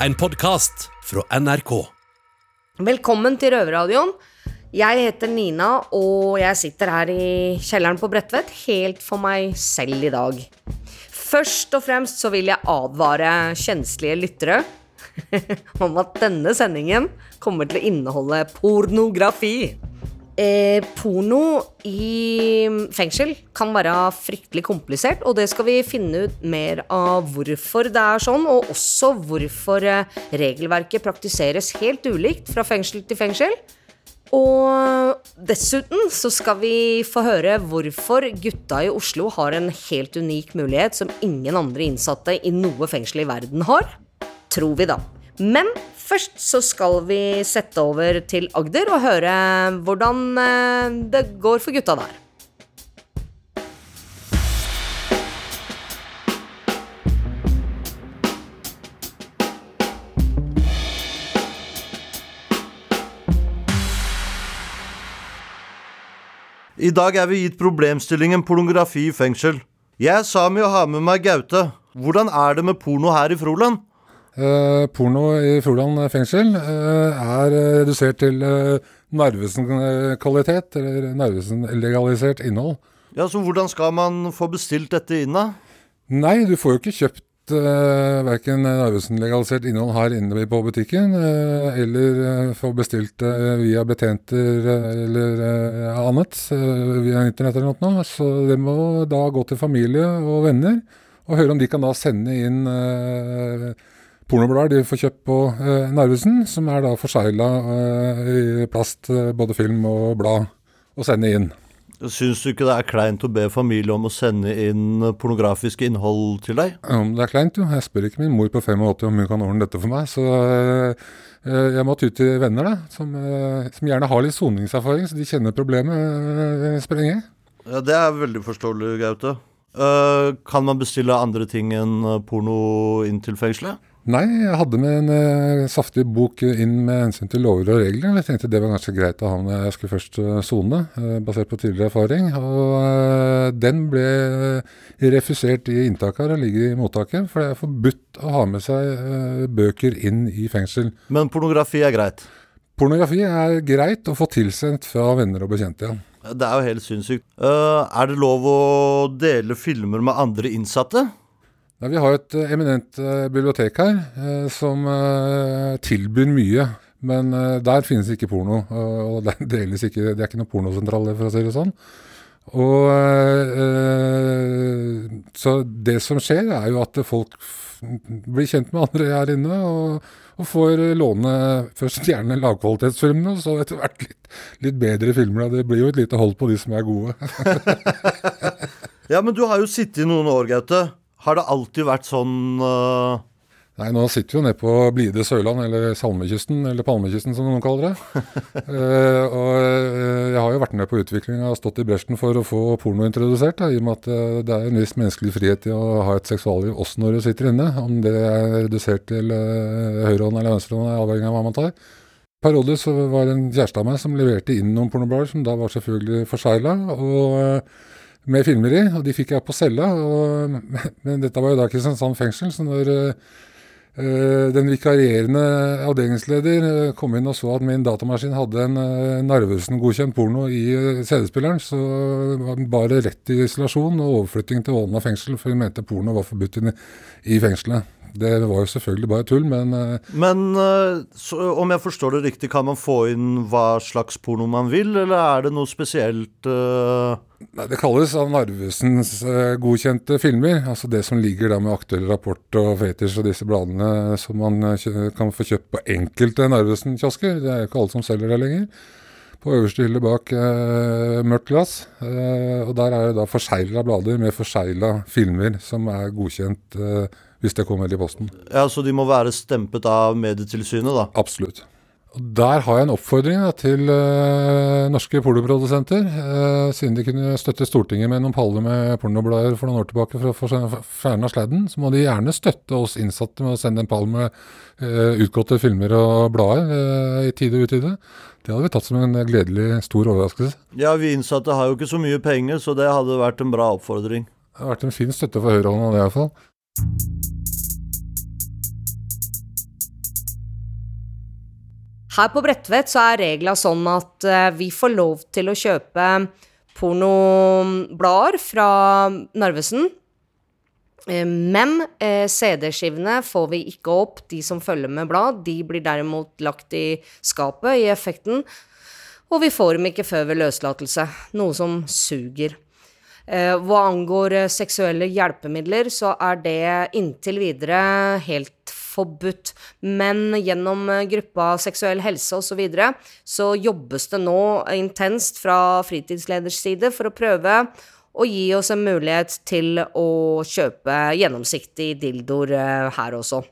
en podkast fra NRK. Velkommen til Røverradioen. Jeg heter Nina, og jeg sitter her i kjelleren på Bredtvet helt for meg selv i dag. Først og fremst så vil jeg advare kjenslige lyttere om at denne sendingen kommer til å inneholde pornografi. Eh, porno i fengsel kan være fryktelig komplisert, og det skal vi finne ut mer av hvorfor det er sånn, og også hvorfor eh, regelverket praktiseres helt ulikt fra fengsel til fengsel. Og dessuten så skal vi få høre hvorfor gutta i Oslo har en helt unik mulighet som ingen andre innsatte i noe fengsel i verden har. Tror vi, da. Men først så skal vi sette over til Agder og høre hvordan eh, det går for gutta der. I dag er vi gitt problemstillingen pornografi i fengsel. Jeg er Sami og har med meg Gaute. Hvordan er det med porno her i Froland? Eh, porno i Froland fengsel eh, er redusert til Narvesen-kvalitet, eller Narvesen-legalisert innhold. Ja, så Hvordan skal man få bestilt dette inn, da? Nei, du får jo ikke kjøpt uh, verken Narvesen-legalisert innhold her inne på butikken, eller få bestilt uh, via betjenter eller annet, via internett eller noe. Så det må da gå til familie og venner, og høre om de kan da sende inn pornoblader de får kjøpt på eh, Narvesen, som er da forsegla eh, i plast, eh, både film og blad, og sende inn. Syns du ikke det er kleint å be familie om å sende inn pornografisk innhold til deg? Ja, det er kleint, jo. Jeg spør ikke min mor på 85 om hun kan ordne dette for meg. Så eh, jeg må ty til venner, da, som, øh, som gjerne har litt soningserfaring, så de kjenner problemet sprenge. Ja, Det er veldig forståelig, Gaute. Uh, kan man bestille andre ting enn porno inn til fengselet? Nei, jeg hadde med en uh, saftig bok inn med hensyn til lover og regler. Jeg tenkte det var ganske greit å ha når jeg skulle først sone, uh, basert på tidligere erfaring. Og uh, den ble refusert i inntaket og ligger i mottaket, for det er forbudt å ha med seg bøker inn i fengsel. Men pornografi er greit? Pornografi er greit å få tilsendt fra venner og bekjente, ja. Det er jo helt sinnssykt. er det lov å dele filmer med andre innsatte? Ja, vi har et uh, eminent uh, bibliotek her uh, som tilbyr mye. Men der finnes ikke porno, og det deles ikke, det er ikke noe pornosentral, for å si det sånn. Og Så det som skjer, er jo at folk blir kjent med andre her inne, og, og får låne først gjerne lavkvalitetsfilmene, og så etter hvert litt, litt bedre filmer. Det blir jo et lite hold på de som er gode. ja, men du har jo sittet i noen år, Gaute. Har det alltid vært sånn uh... Nei, nå sitter vi jo nede på blide Sørland, eller Salmekysten, eller Palmekysten som noen kaller det. uh, og uh, jeg har jo vært med på utviklinga og stått i bresjen for å få porno introdusert, da, i og med at uh, det er en viss menneskelig frihet i å ha et seksualliv også når du sitter inne. Om det er redusert til høyrehånd eller venstrehånd, er avhengig av hva man tar. Parodisk så var det en kjæreste av meg som leverte inn noen pornoblader, som da var selvfølgelig forsegla. og med filmer i, og de fikk jeg på cella. Og, men dette var jo da Kristiansand fengsel, så når uh, den vikarierende avdelingsleder uh, kom inn og så at min datamaskin hadde en uh, Narvesen-godkjent porno i CD-spilleren, så den bare rett i isolasjon og overflytting til Ålna fengsel, for hun mente porno var forbudt i fengselet. Det var jo selvfølgelig bare tull, men Men så, om jeg forstår det riktig, kan man få inn hva slags porno man vil, eller er det noe spesielt uh Nei, Det kalles av Narvesens godkjente filmer. Altså det som ligger der med aktuell rapport og fetisj og disse bladene som man kan få kjøpt på enkelte Narvesen-kiosker. Det er jo ikke alle som selger det lenger. På øverste hylle bak uh, mørkt glass. og der er det da forsegla blader med forsegla filmer som er godkjent hvis det kommer i posten. Ja, Så de må være stempet av Medietilsynet, da? Absolutt. Der har jeg en oppfordring da, til uh, norske pornoprodusenter. Uh, siden de kunne støtte Stortinget med noen paller med pornoblader for noen år tilbake for å få fjerna sladden, så må de gjerne støtte oss innsatte med å sende en pall med uh, utgåtte filmer og blader i tide og utide. Det hadde vi tatt som en gledelig stor overraskelse. Ja, vi innsatte har jo ikke så mye penger, så det hadde vært en bra oppfordring. Det har vært en fin støtte for høyrehånda, det iallfall. Her på Bredtvet så er regla sånn at eh, vi får lov til å kjøpe pornoblader fra Narvesen. Eh, Men eh, CD-skivene får vi ikke opp, de som følger med blad. De blir derimot lagt i skapet i effekten. Og vi får dem ikke før ved løslatelse, noe som suger. Eh, hva angår eh, seksuelle hjelpemidler, så er det inntil videre helt forbudt. Men gjennom eh, gruppa Seksuell helse osv. Så, videre, så jobbes det nå intenst fra fritidsleders side for å prøve å gi oss en mulighet til å kjøpe gjennomsiktige dildoer her også.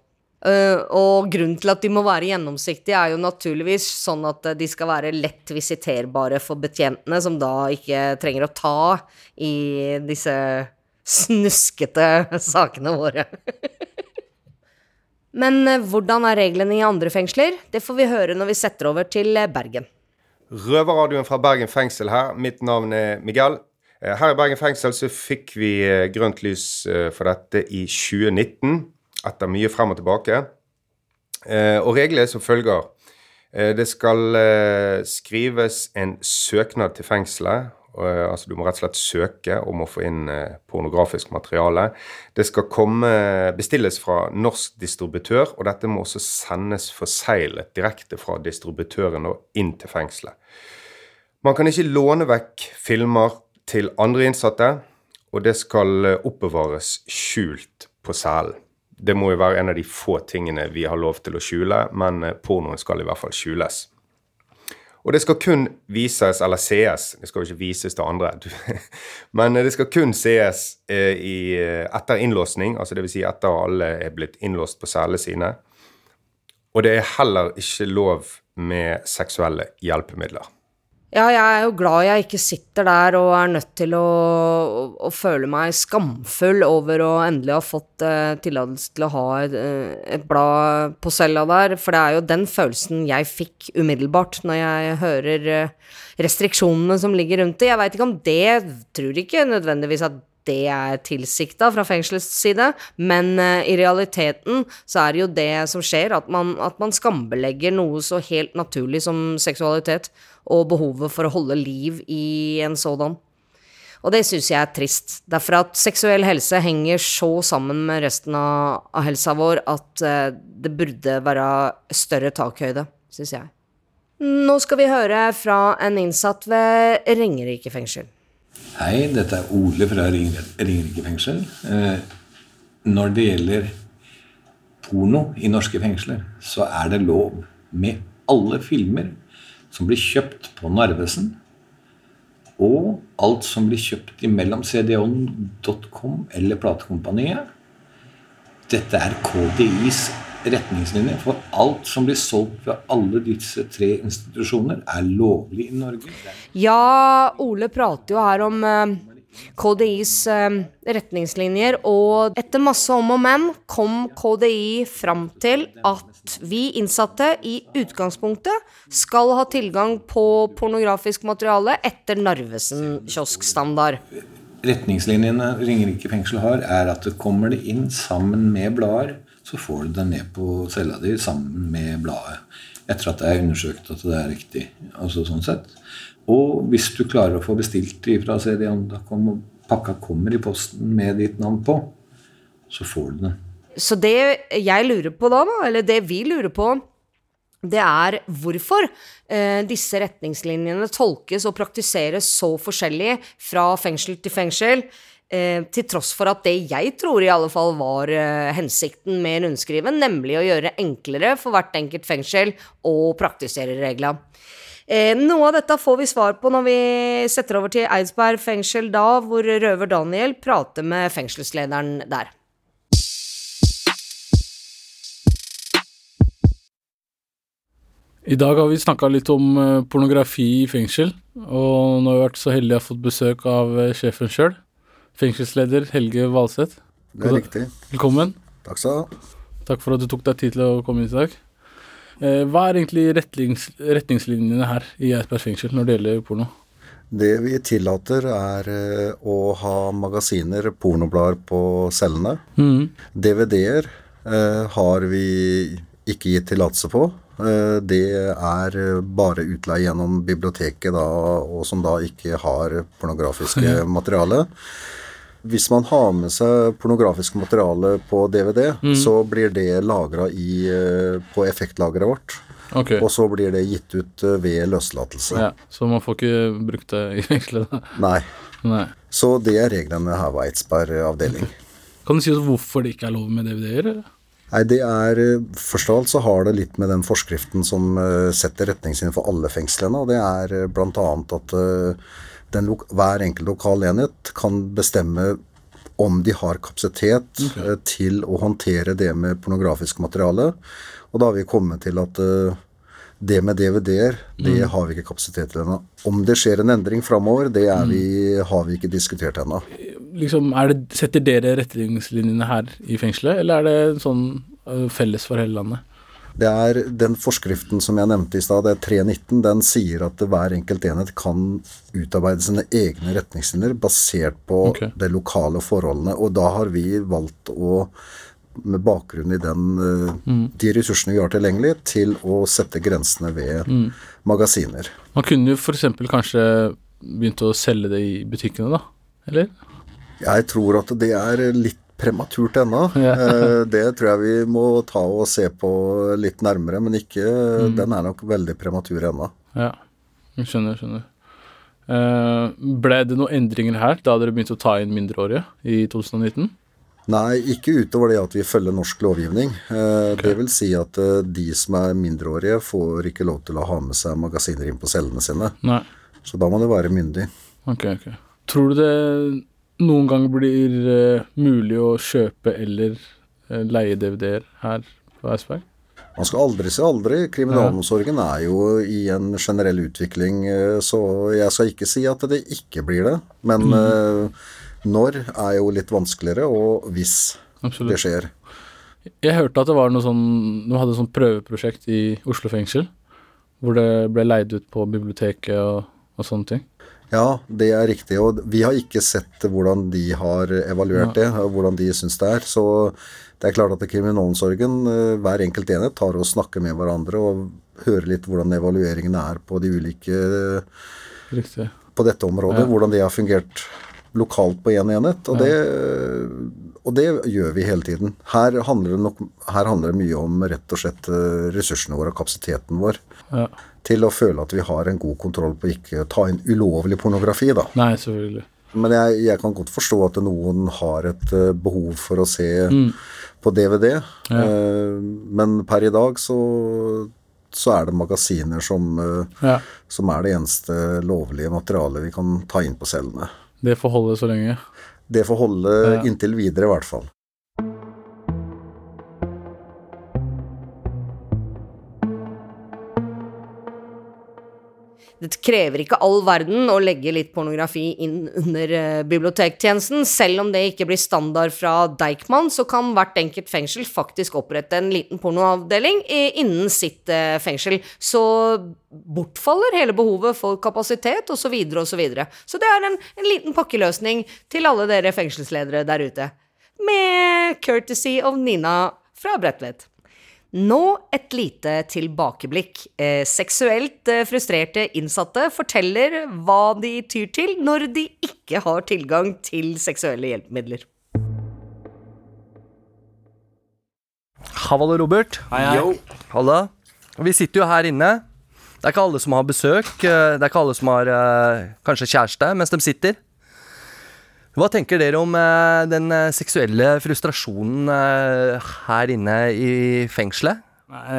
Eh, og grunnen til at de må være gjennomsiktige, er jo naturligvis sånn at eh, de skal være lett visiterbare for betjentene, som da ikke trenger å ta i disse snuskete sakene våre. Men eh, hvordan er reglene i andre fengsler? Det får vi høre når vi setter over til Bergen. Røverradioen fra Bergen fengsel her. Mitt navn er Miguel. Her i Bergen fengsel så fikk vi grønt lys for dette i 2019, etter mye frem og tilbake. Eh, Og reglene er som følger. Eh, Det skal eh, skrives en søknad til fengselet. Altså Du må rett og slett søke om å få inn pornografisk materiale. Det skal komme, bestilles fra norsk distributør, og dette må også sendes forseglet direkte fra distributøren og inn til fengselet. Man kan ikke låne vekk filmer til andre innsatte, og det skal oppbevares skjult på cellen. Det må jo være en av de få tingene vi har lov til å skjule, men eh, pornoen skal i hvert fall skjules. Og det skal kun vises, eller sees, det skal jo ikke vises til andre, men det skal kun sees eh, i, eh, etter innlåsning, altså dvs. Si etter alle er blitt innlåst på cellene sine. Og det er heller ikke lov med seksuelle hjelpemidler. Ja, jeg er jo glad jeg ikke sitter der og er nødt til å, å, å føle meg skamfull over å endelig ha fått eh, tillatelse til å ha et, eh, et blad på cella der, for det er jo den følelsen jeg fikk umiddelbart når jeg hører eh, restriksjonene som ligger rundt det. Jeg veit ikke om det Tror ikke nødvendigvis at det er tilsikta fra fengselets side, men eh, i realiteten så er det jo det som skjer, at man, at man skambelegger noe så helt naturlig som seksualitet, og behovet for å holde liv i en sådan. Og det syns jeg er trist. Derfor at seksuell helse henger så sammen med resten av, av helsa vår at eh, det burde være større takhøyde, syns jeg. Nå skal vi høre fra en innsatt ved Ringerike fengsel. Hei, dette er Ole fra Ringer- Ringerike fengsel. Eh, når det gjelder porno i norske fengsler, så er det lov med alle filmer som blir kjøpt på Narvesen, og alt som blir kjøpt imellom cdon.com eller platekompaniet. Dette er KDIs retningslinjer for alt som blir solgt ved alle disse tre institusjoner, er lovlig i Norge. Ja, Ole prater jo her om eh, KDIs eh, retningslinjer, og etter masse om og men kom KDI fram til at vi innsatte i utgangspunktet skal ha tilgang på pornografisk materiale etter Narvesen kioskstandard. retningslinjene Ringerike fengsel har, er at det kommer det inn sammen med blader, så får du den ned på cella di sammen med bladet. Etter at det er undersøkt at det er riktig. altså sånn sett. Og hvis du klarer å få bestilt det fra cdon.com, og pakka kommer i posten med ditt navn på, så får du det. Så det jeg lurer på da, eller det vi lurer på, det er hvorfor eh, disse retningslinjene tolkes og praktiseres så forskjellig fra fengsel til fengsel, eh, til tross for at det jeg tror i alle fall var eh, hensikten med rundskrivet, nemlig å gjøre enklere for hvert enkelt fengsel å praktisere reglene. Eh, noe av dette får vi svar på når vi setter over til Eidsberg fengsel da, hvor røver Daniel prater med fengselslederen der. I dag har vi snakka litt om pornografi i fengsel, og nå har vi vært så heldige å ha fått besøk av sjefen sjøl. Fengselsleder Helge Valseth. Det er riktig. Velkommen. Takk skal du ha. Takk for at du tok deg tid til å komme hit i dag. Eh, Hva er egentlig retnings retningslinjene her i Eidsberg fengsel når det gjelder porno? Det vi tillater, er eh, å ha magasiner, pornoblader på cellene. Mm. DVD-er eh, har vi ikke gitt tillatelse på. Eh, Det er bare utleie gjennom biblioteket, da, og som da ikke har pornografiske materiale. Hvis man har med seg pornografisk materiale på DVD, så blir det lagra på effektlageret vårt. Okay. Og så blir det gitt ut eh, ved løslatelse. Ja, så man får ikke brukt det i fengselet. Nei. Nei. Så det er reglene her ved Eidsberg avdeling. Kan du si oss hvorfor det ikke er lov med DVD-er? Nei, det er eh, Først av alt så har det litt med den forskriften som eh, setter retningslinjer for alle fengslene, og det er bl.a. at eh, hver enkelt lokal enhet kan bestemme om de har kapasitet eh, til å håndtere det med pornografisk materiale. Og da har vi kommet til at eh, det med DVD-er, det har vi ikke kapasitet til ennå. Om det skjer en endring framover, det er vi, har vi ikke diskutert ennå. Liksom, er setter dere retningslinjene her i fengselet, eller er det sånn felles for hele landet? Det er den forskriften som jeg nevnte i stad, det er 319, den sier at hver enkelt enhet kan utarbeide sine egne retningslinjer basert på okay. de lokale forholdene. Og da har vi valgt å, med bakgrunn i den, eh, de ressursene vi har tilgjengelig, til å sette grensene ved magasiner. Man kunne jo f.eks. kanskje begynt å selge det i butikkene, da? Eller? Jeg tror at det er litt prematurt ennå. Ja. Eh, Det tror jeg vi må ta og se på litt nærmere, men ikke Den er nok veldig prematur ennå. Ja, jeg skjønner, skjønner. Eh, ble det noen endringer her da dere begynte å ta inn mindreårige i 2019? Nei, ikke utover det at vi følger norsk lovgivning. Okay. Det vil si at eh, de som er mindreårige, får ikke lov til å ha med seg magasiner inn på cellene sine. Nei. Så da må det være myndig. Ok, ok. Tror du det noen gang blir uh, mulig å kjøpe eller uh, leie DVD-er her på Eidsberg? Man skal aldri si aldri. Kriminalomsorgen er jo i en generell utvikling, eh, så jeg skal ikke si at det ikke blir det. Men eh, når er jo litt vanskeligere, og hvis det skjer. Jeg hørte at det var noe sånn noen hadde sånn prøveprosjekt i Oslo fengsel, hvor det ble leid ut på biblioteket og, og sånne ting. Ja, det er riktig. Og vi har ikke sett hvordan de har evaluert det, og hvordan de syns det er. Så det er klart at kriminalomsorgen, eh, hver enkelt enhet, tar og snakker med hverandre og hører litt hvordan evalueringen er på de ulike Riktig. på dette området. Ja. Hvordan det har fungert lokalt på én en enhet. Og, det, og det gjør vi hele tiden. Her handler, det nok, her handler det mye om rett og slett eh, ressursene våre og kapasiteten vår. Ja. Til å føle at vi har en god kontroll på ikke å ta inn ulovlig pornografi, da. Nei, selvfølgelig. Men jeg, jeg kan godt forstå at noen har et eh, behov for å se på DVD. Eh, men per i dag så, så er det magasiner som, Ja. som er det eneste lovlige materialet vi kan ta inn på cellene. Det får holde så lenge. Det får holde Ja. inntil videre, i hvert fall. Det krever ikke all verden å legge litt pornografi inn under eh, bibliotektjenesten. Selv om det ikke blir standard fra Deichman, så kan hvert enkelt fengsel faktisk opprette en liten pornoavdeling innen sitt eh, fengsel. Så bortfaller hele behovet for kapasitet osv. Så, videre, og så, videre. så det er en, en liten pakkeløsning til alle dere fengselsledere der ute. Med courtesy of Nina fra Bredtvet. Nå et lite tilbakeblikk. Eh, seksuelt eh, frustrerte innsatte forteller hva de tyr til når de ikke har tilgang til seksuelle hjelpemidler. Hallo, Robert. Hei, hei. Halla. Vi sitter jo her inne. Det er ikke alle som har besøk. eh, Det er ikke alle som har eh, kanskje kjæreste mens de sitter. Hva tenker dere om eh, den eh, seksuelle frustrasjonen eh, her inne i fengselet?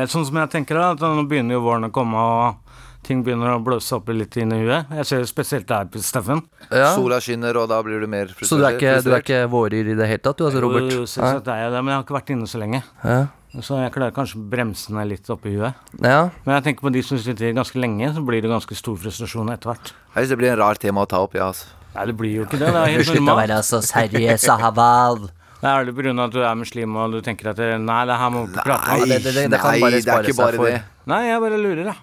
Sånn som jeg tenker da, at nå begynner jo våren å komme, og ting begynner å bløse opp litt inn i huet. Jeg ser spesielt deg, Steffen. Ja. Sola skinner, og da blir du mer frustrert. Så du er, ikke, du er ikke våryr i det hele tatt, du altså, Robert? Jo, jeg det, men jeg har ikke vært inne så lenge. Ja. Så jeg klarer kanskje å bremse ned litt oppi huet. ja. Men jeg tenker på de som sitter ganske lenge, så blir det ganske stor frustrasjon etter hvert. Jeg synes det blir en rar tema å ta opp, ja. Altså. Nei, det blir jo ikke det. Det er helt normalt. så seriøs, Haval. Det er grunn av at du er muslim og du tenker at Nei, det her må vi prate om. det- det- det kan Nei, bare spare seg for. det. Nei, jeg bare lurer, da.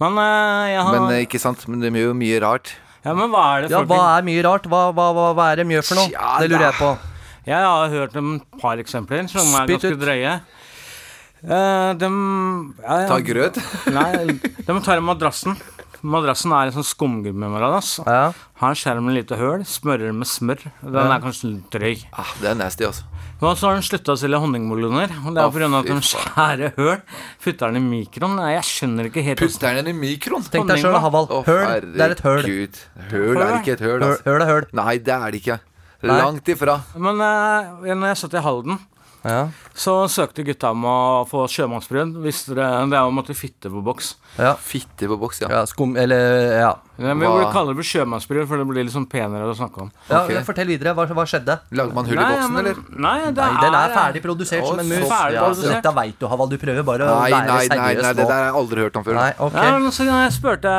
Men øh, jeg har Men eh, ikke sant, men det er jo mye rart. Ja, men hva er det for Ja, hva er mye rart? Hva, hva, hva, hva er det mye for noe? Ja, det lurer jeg på. Jeg har hørt et par eksempler som er Spytt ganske ut. drøye. Uh, de ja, ja. Ta grøt? Nei, de tar madrassen. Madrassen er en sånn skumgummimadrass. Ja. Har skjermen med lite høl, smører den med smør. Den Ja. er kanskje litt drøy. Ah, det er nasty, altså. Og så har den slutta å selge honningmeloner. Det er grunn av at den skjærer høl, putter den i mikroen. Nei, jeg skjønner ikke helt Putter den i mikroen? Tenk deg sjøl, Haval. Å, Høl. Det er et høl. Gud. Høl er ikke et Høl, altså. høl er høl. Nei, det er det ikke. Nei. Langt ifra. Men uh, når jeg satt i Halden, så søkte gutta om å få sjømannsbrød. Visste det, det er å måtte fitte på boks. Ja. Fitte på boks, ja. ja skum, eller ja. Ja, men Vi burde kalle det for sjømannsbrød, for det blir litt sånn penere å snakke om. ja Fortell videre. Hva, hva skjedde? Lagde man hull i boksen, men- eller? Nei, det Nei, den er er- ferdig produsert som en mus. så Ja, dette veit du, Havald. Du prøver bare å Nei, seriøs. nei, nei, nei, det der har jeg aldri hørt om før. Nei, okay. Ja, men så jeg spurte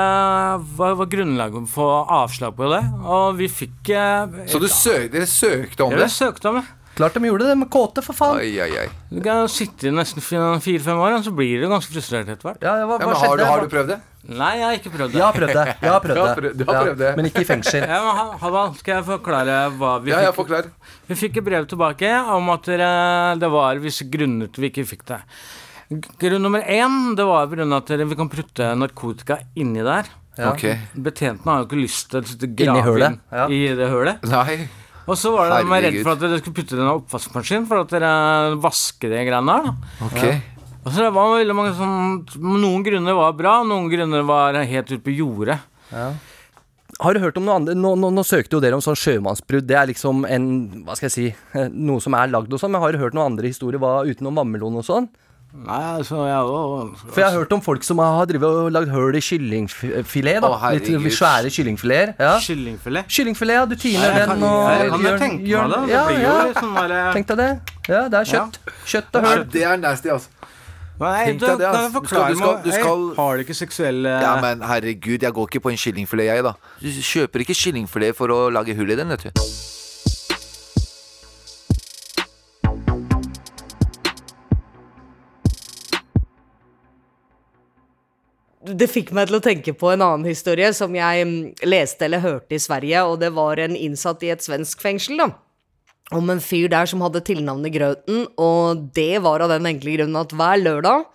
hva var grunnlaget for avslag på det, og vi fikk eh, Så du søk, dere søkte om det? Ja, det? vi søkte om det. Klart de gjorde det med kåte, for faen. Oi, oi, oi. Du kan sitte i nesten fire-fem år, og så blir du ganske frustrert etter hvert. Ja, hva, Ja, hva men har, du, har du prøvd det? Nei, jeg har ikke prøvd det. Jeg har prøvd det. Jeg har prøvd har det. prøvd- du har prøvd det. Men ikke i fengsel. Ja, men Ha- Haval, skal jeg forklare hva vi Ja, ja, fikk? forklar. Vi fikk et brev tilbake om at det var visse grunner til vi ikke fikk det. Grunn nummer én det var pga. at vi kan putte narkotika inni der. Ja. Okay. Betjentene har jo ikke lyst til å grave inn ja. i det hølet. Nei. Og så var det de var redd for at dere skulle putte det i en oppvaskmaskin for at dere vasker de greiene der. Okay. Ja. Og så det var veldig mange sånn Noen grunner var bra, noen grunner var helt ute på jordet. Har du hørt om noe annet? Nå, nå, nå søkte jo dere om sånn sjømannsbrudd. Det er liksom en Hva skal jeg si Noe som er lagd og sånn. Men har du hørt noen andre historier hva, utenom vannmelon og sånn? Nei, altså jeg var For jeg har hørt om folk som har og lagd hull i kyllingfilet. da Å. Litt svære kyllingfileter. Ja. Kyllingfilet. Kyllingfilet, ja. Du tiner Jeg den kan, og jeg kan gjør- tenke meg gjør- det. Det ja, blir jo ja. sånn der Tenk deg det. Ja, det er kjøtt. Kjøtt og Nei, høl. det er nasty, altså. Nei, du, det, altså. Du skal- du skal- du skal- Har du ikke seksuelle Ja, men herregud, jeg går ikke på en kyllingfilet, jeg, da. Du kjøper ikke kyllingfilet for å lage hull i den, vet du. Det fikk meg til å tenke på en annen historie som jeg mm, leste eller hørte i Sverige, og det var en innsatt i et svensk fengsel, da. Om en fyr der som hadde tilnavnet Grøten, og det var av den enkle grunnen at hver lørdag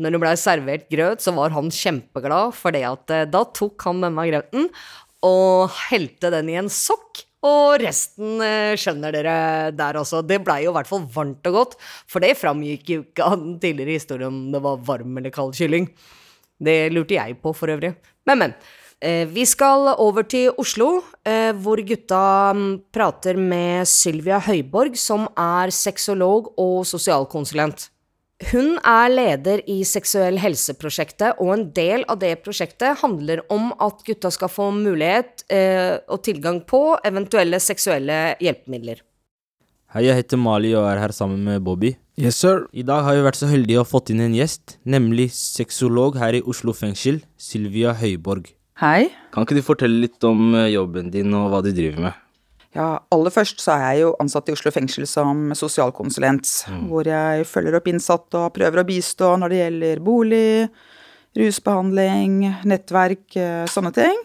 når det blei servert grøt, så var han kjempeglad, for det at eh, da tok han denne grøten og helte den i en sokk. Og resten eh, skjønner dere der også. Det blei jo i hvert fall varmt og godt, for det framgikk jo ikke av den tidligere historien om det var varm eller kald kylling. Det lurte jeg på for øvrig. Men, men. Eh, vi skal over til Oslo, eh, hvor gutta mm, prater med Sylvia Høyborg, som er sexolog og sosialkonsulent. Hun er leder i Seksuell helse-prosjektet, og en del av det prosjektet handler om at gutta skal få mulighet eh, og tilgang på eventuelle seksuelle hjelpemidler. Hei, jeg heter Mali og er her sammen med Bobby. Yes, sir. I dag har vi vært så heldige å ha fått inn en gjest, nemlig sexolog her i Oslo fengsel, Sylvia Høyborg. Hei. Kan ikke du fortelle litt om eh, jobben din og hva du driver med? Ja, aller først så er jeg jo ansatt i Oslo fengsel som sosialkonsulent, hvor jeg følger opp innsatte og prøver å bistå når det gjelder bolig, rusbehandling, nettverk, eh, sånne ting.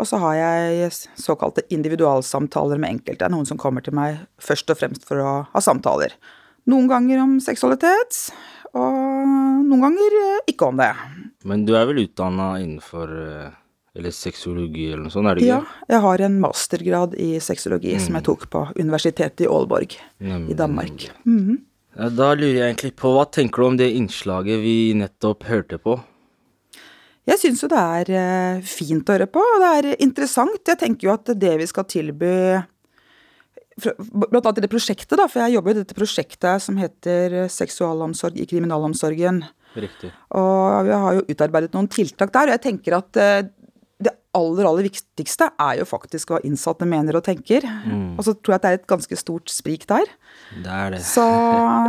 Og så har jeg såkalte individualsamtaler med enkelte. Noen som kommer til meg først og fremst for å ha samtaler. Noen ganger om seksualitet, og noen ganger eh, ikke om det. Men du er vel utdanna innenfor eh, eller sexologi eller noe sånt, er det ikke? Ja, jeg har en mastergrad i sexologi som jeg tok på Universitetet i Aalborg Nemlig, i Danmark. Mm da lurer jeg egentlig på, hva tenker du om det innslaget vi nettopp hørte på? Jeg syns jo det er eh, fint å høre på, og det er interessant. Jeg tenker jo at det vi skal tilby Blant annet i det prosjektet, da, for jeg jobber i dette prosjektet som heter Seksualomsorg i kriminalomsorgen. Riktig. Og vi har jo utarbeidet noen tiltak der, og jeg tenker at eh, aller, aller viktigste er jo faktisk hva innsatte mener og tenker. Mm. Og så tror jeg at det er et ganske stort sprik der. Det er det. Så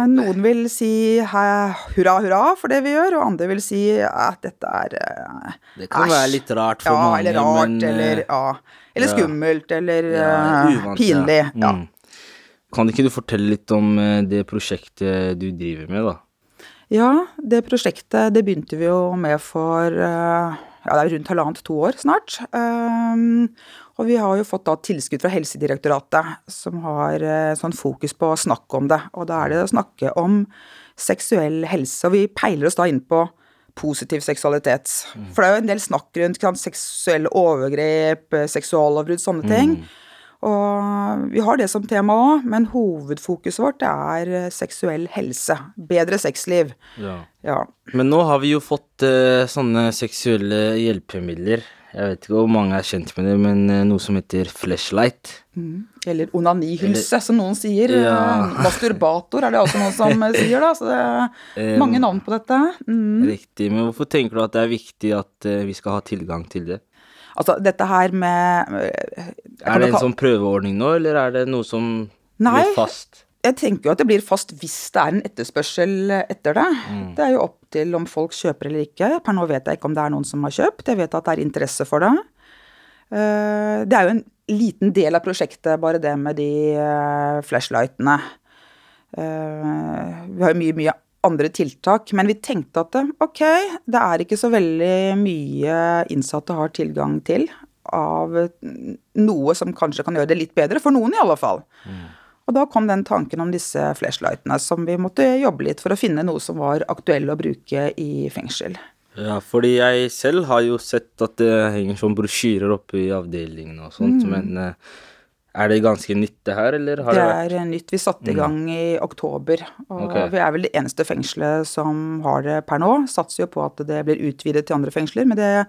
noen vil si hurra, hurra for det vi gjør, og andre vil si at dette er æsj. Det kan æsj. være litt rart for ja, mange, eller rart, men, eh, eller, ja, eller skummelt, eller Ja, eh, uvant, pinlig. Ja. Mm. Kan ikke du fortelle litt om eh, det prosjektet du driver med, da? ja, det prosjektet det begynte vi jo med for eh, ja, det er rundt halvannet to år snart. Um, og vi har jo fått da tilskudd fra Helsedirektoratet, som har eh, sånn fokus på å snakke om det. Og da er det å snakke om seksuell helse. Og vi peiler oss da inn på positiv seksualitet. For det er jo en del snakk rundt ikke seksuelle overgrep, eh, seksuallovbrudd, sånne ting. Og vi har det som tema òg, men hovedfokuset vårt er eh, seksuell helse. Bedre sexliv. Ja. Ja. Men nå har vi jo fått uh, sånne seksuelle hjelpemidler. Jeg vet ikke hvor mange er kjent med det, men eh, noe som heter flashlight. Mm. Eller onanihylse, som noen sier. Ja. Masturbator er det også noen som sier, da. Så det er mange navn på dette. Mm. Riktig. Men hvorfor tenker du at det er viktig at vi skal ha tilgang til det? Altså, dette her med eh, Er det en sånn prøveordning nå, eller er det noe som Nei. blir fast? Jeg tenker jo at det blir fast hvis det er en etterspørsel etter det. Mm. Det er jo opp til om folk kjøper eller ikke. Per nå vet jeg ikke om det er noen som har kjøpt. Jeg vet at det er interesse for det. Eh, Det er jo en liten del av prosjektet, bare det med de eh, flashlightene. Vi har jo mye, mye andre tiltak, men vi tenkte at det, ok, det er ikke så veldig mye innsatte har tilgang til av noe som kanskje kan gjøre det litt bedre, for noen i alle fall. Og da kom den tanken om disse flashlightene, som vi måtte jobbe litt for å finne noe som var aktuelle å bruke i fengsel. Ja, fordi jeg selv har jo sett at det henger sånn brosjyrer oppe i avdelingen og sånt, Mm. men eh, er det ganske nytt det her, eller har Det det, er nytt. Vi satte i Mm. gang i oktober. Og okay. vi er vel det eneste fengselet som har det per nå. Satser jo på at det blir utvidet til andre fengsler, men det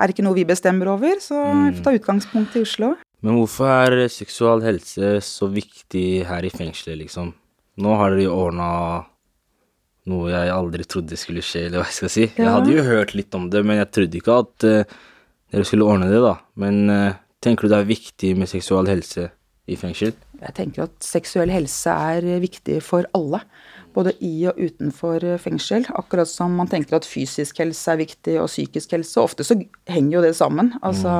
er ikke noe vi bestemmer over, så Mm. vi får ta utgangspunkt i Oslo. Men hvorfor er seksual helse så viktig her i fengselet, liksom? Nå har dere jo ordna noe jeg aldri trodde skulle skje, eller hva jeg skal si. Jeg hadde jo hørt litt om det, men jeg trodde ikke at uh, dere skulle ordne det, da. Men eh, tenker du det er viktig med seksual helse i fengsel? Jeg tenker at seksuell helse er viktig for alle. Både i og utenfor fengsel. Akkurat som man tenker at fysisk helse er viktig, og psykisk helse. Ofte så henger jo det sammen. Altså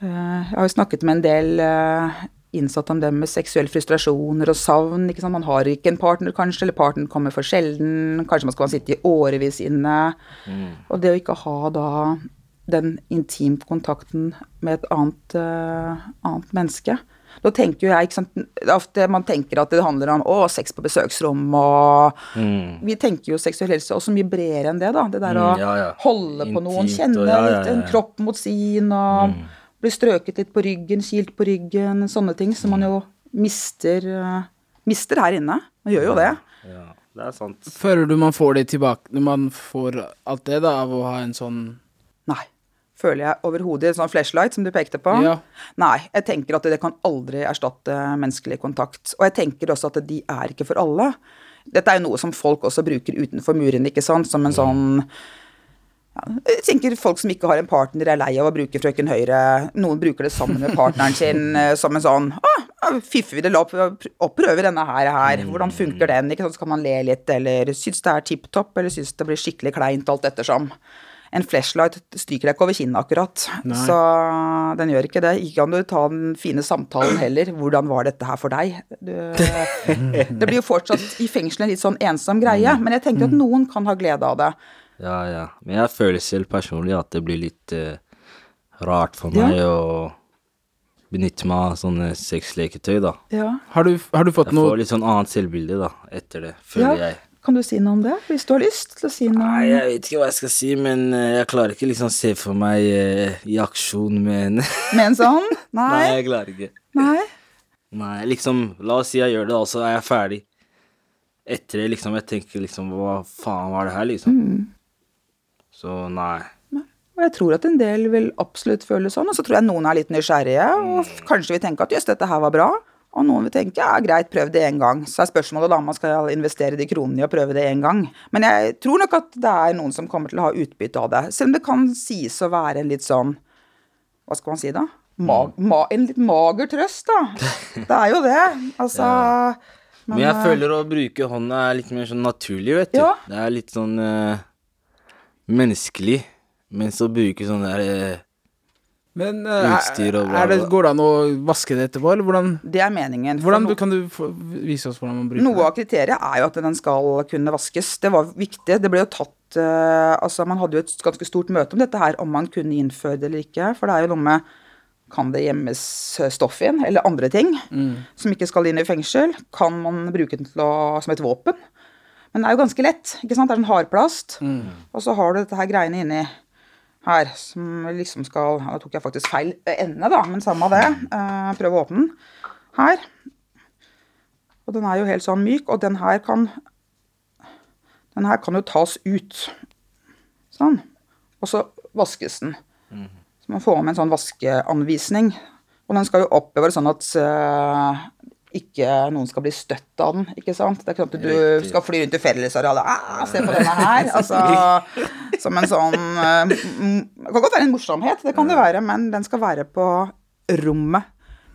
eh, Jeg har jo snakket med en del eh, innsatte om det med seksuelle frustrasjoner og savn. Ikke sant? Man har ikke en partner, kanskje, eller partneren kommer for sjelden. Kanskje man skal sitte i årevis inne. Og det å ikke ha da den intimkontakten med et annet, uh, annet menneske. Da tenker jo jeg, ikke sant, man tenker at det handler om å, sex på besøksrom og Mm. Vi tenker jo seksuell helse også mye bredere enn det, da. Det der Mm, å ja, ja. holde på noen, kjenne og- ja, ja, litt en kropp mot sin og Mm. bli strøket litt på ryggen, kilt på ryggen, sånne ting som man jo mister, uh, mister her inne. Man gjør jo det. Ja, det er sant. Føler du man får det tilbake når man får alt det da, av å ha en sånn. Føler jeg overhodet en sånn flashlight som du pekte på? Ja. Nei, jeg tenker at det kan aldri erstatte menneskelig kontakt. Og jeg tenker også at de er ikke for alle. Dette er jo noe som folk også bruker utenfor murene, ikke sant, som en sånn ja, jeg tenker folk som ikke har en partner, er lei av å bruke Frøken Høyre. Noen bruker det sammen med partneren sin eh, som en sånn Å, fiffer vi det, opp, prøver denne her, her. Hvordan funker den? Ikke sant, Så kan man le litt, eller synes det er tipp topp, eller synes det blir skikkelig kleint, alt ettersom. En flashlight stryker deg ikke over kinnet akkurat, Nei. så den gjør ikke det. Ikke kan du ta den fine samtalen heller. Hvordan var dette her for deg? Du, det blir jo fortsatt i fengselet en litt sånn ensom greie, men jeg tenker at noen kan ha glede av det. Ja, ja. Men jeg føler selv personlig at det blir litt uh, rart for Ja. meg å benytte meg av sånne sexleketøy, da. Ja. Har du, har du fått Jeg noe får litt sånn annet selvbilde, da, etter det, føler Ja. jeg. Kan du si noe om det, hvis du har lyst til å si noe? Nei, jeg vet ikke hva jeg skal si, men eh, jeg klarer ikke liksom se for meg eh, i aksjon med en Med en sånn? Nei, Nei? jeg klarer ikke. Nei? Nei, liksom, la oss si jeg gjør det, og så er jeg ferdig. Etter det, liksom, jeg tenker liksom, hva faen var det her, liksom? Mm. Så nei. Og jeg tror at en del vil absolutt føle sånn, og så tror jeg noen er litt nysgjerrige, og kanskje vil tenke at jøss, dette her var bra. Og noen vil tenke ja, greit, prøv det én gang. Så er spørsmålet da om man skal investere de kronene i å prøve det én gang. Men jeg tror nok at det er noen som kommer til å ha utbytte av det. Selv om det kan sies å være en litt sånn Hva skal man si, da? Ma ma en litt mager trøst, da. Det er jo det. Altså Men, jeg eh, føler å bruke hånda er litt mer sånn naturlig, vet du. Ja. Det er litt sånn uh, menneskelig. Mens å bruke sånn der eh, Men eh, Utstyr og bla, det, bla. går det an å vaske det etterpå, eller hvordan Det er meningen. Hvordan no- kan du vise oss hvordan man bruker Noe av kriteriet er jo at den skal kunne vaskes. Det var viktig. Det ble jo tatt uh, Altså, man hadde jo et ganske stort møte om dette her, om man kunne innføre det eller ikke. For det er jo noe med Kan det gjemmes stoff inn, eller andre ting som ikke skal inn i fengsel? Kan man bruke den til å, som et våpen? Men det er jo ganske lett. ikke sant? Det er en hardplast. Og så har du dette her greiene inni her, som liksom skal Da tok jeg faktisk feil ende, da, men samme det. Eh, prøv å åpne den. Her. Og den er jo helt sånn myk, og den her kan Den her kan jo tas ut. Sånn. Og så vaskes den. Så man får med en sånn vaskeanvisning. Og den skal jo oppbevares sånn at eh, ikke noen skal bli støtt av den. ikke sant? Det er ikke sånn at du skal fly rundt i fellesarealet ah, Se på denne her. Altså, som en sånn eh, Det kan godt være en morsomhet, det kan det være, men den skal være på rommet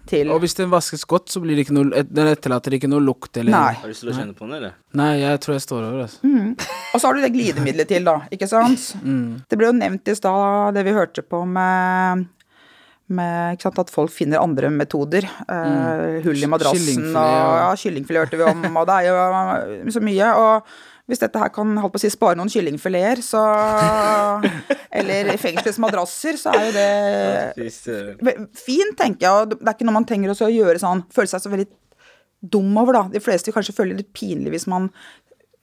til Og hvis den vaskes godt, så blir det ikke noe Den etterlater ikke noe lukt eller Nei. Har du lyst til å kjenne på den, eller? Nei, jeg tror jeg står over, altså. Mm. Og så har du det glidemiddelet til, da. ikke sant? Mm. Det ble jo nevnt i stad, det vi hørte på med, med ikke sant, at folk finner andre metoder. Eh, hull i madrassen og ja. kyllingfilet hørte vi om, og det er jo så mye. Og hvis dette her kan holdt på å si, spare noen kyllingfileter, så Eller fengselets madrasser, så er jo det Fint, tenker jeg. og Det er ikke noe man trenger å gjøre sånn Føle seg så veldig dum over, da. De fleste kanskje føler det litt pinlig hvis man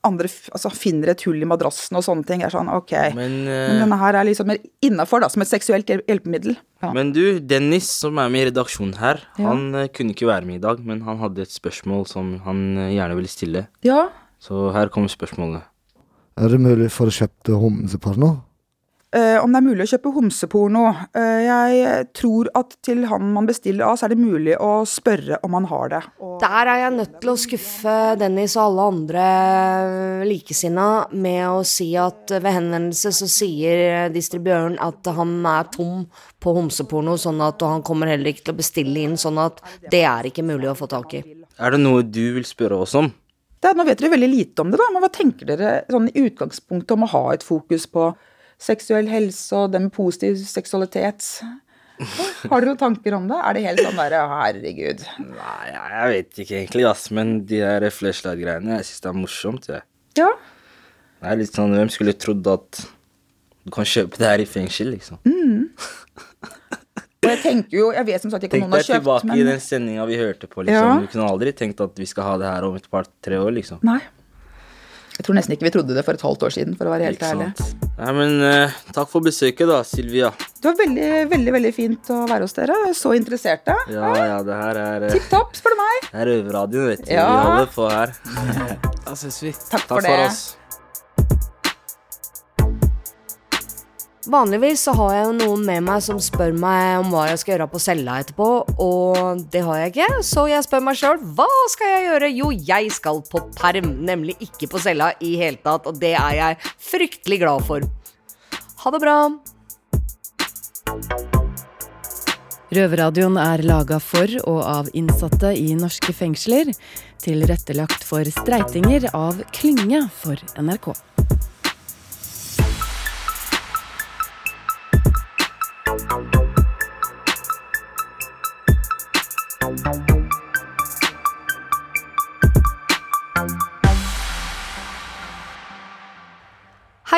andre altså, finner et hull i madrassen og sånne ting. er sånn, ok. Men, Men eh, denne her er liksom mer innafor, da, som et seksuelt hjelpemiddel. Ja. Men du, Dennis som er med i redaksjonen her, Ja. han uh, kunne ikke være med i dag, men han hadde et spørsmål som han uh, gjerne ville stille. ja. Så her kommer spørsmålet. Er det mulig for å kjøpe homseporno? Eh, om det er mulig å kjøpe homseporno. Uh, jeg tror at til han man bestiller av, så er det mulig å spørre om han har det. Der er jeg nødt til å skuffe Dennis og alle andre likesinna med å si at ved henvendelse så sier distributøren at han er tom på homseporno, sånn at og han kommer heller ikke til å bestille inn, sånn at det er ikke mulig å få tak i. Er det noe du vil spørre oss om? Det, er- nå vet dere veldig lite om det, da, men hva tenker dere sånn i utgangspunktet om å ha et fokus på seksuell helse og det med positiv seksualitet? Har dere noen tanker om det? Er det helt sånn derre herregud? Nei, jeg vet ikke egentlig, ass, men de der flashlight-greiene, jeg syns det er morsomt, jeg. Ja. Det er litt sånn, hvem skulle trodd at du kan kjøpe det her i fengsel, liksom? Mm. Og jeg tenker jo, jeg vet som sagt ikke om Tenk noen har deg tilbake men i den sendinga vi hørte på, liksom. Ja. Du kunne aldri tenkt at vi skal ha det her om et par-tre år, liksom. Nei. Jeg tror nesten ikke vi trodde det for et halvt år siden, for å være helt Ikke ærlig. sant? Nei, men uh, takk for besøket, da, Silvia. Det var veldig, veldig veldig fint å være hos dere. Så interesserte. Ja, ja, det her er eh, Tipp topp, spør du meg. Det er Røverradioen, vet du. Ja. Vi holder på her. Da ses vi. Takk for det. oss. Vanligvis så har jeg jo noen med meg som spør meg om hva jeg skal gjøre på cella etterpå, og det har jeg ikke, så jeg spør meg sjøl hva skal jeg gjøre? Jo, jeg skal på perm, nemlig ikke på cella i hele tatt, og det er jeg fryktelig glad for. Ha det bra. Røverradioen er laga for og av innsatte i norske fengsler. Tilrettelagt for streitinger av Klynge for NRK.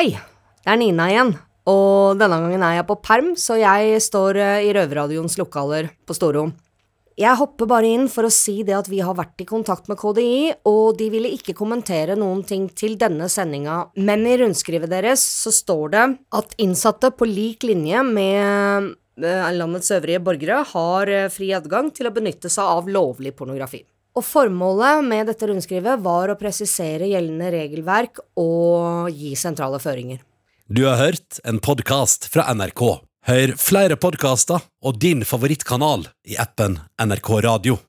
Hei, det er Nina igjen. Og denne gangen er jeg på perm, så jeg står eh, i Røverradioens lokaler på Storo. Jeg hopper bare inn for å si det at vi har vært i kontakt med KDI, og de ville ikke kommentere noen ting til denne sendinga, men i rundskrivet deres så står det at innsatte på lik linje med eh, landets øvrige borgere har eh, fri adgang til å benytte seg av lovlig pornografi. Og formålet med dette rundskrivet var å presisere gjeldende regelverk og gi sentrale føringer. Du har hørt en podkast fra NRK. Hør flere podkaster og din favorittkanal i appen NRK Radio.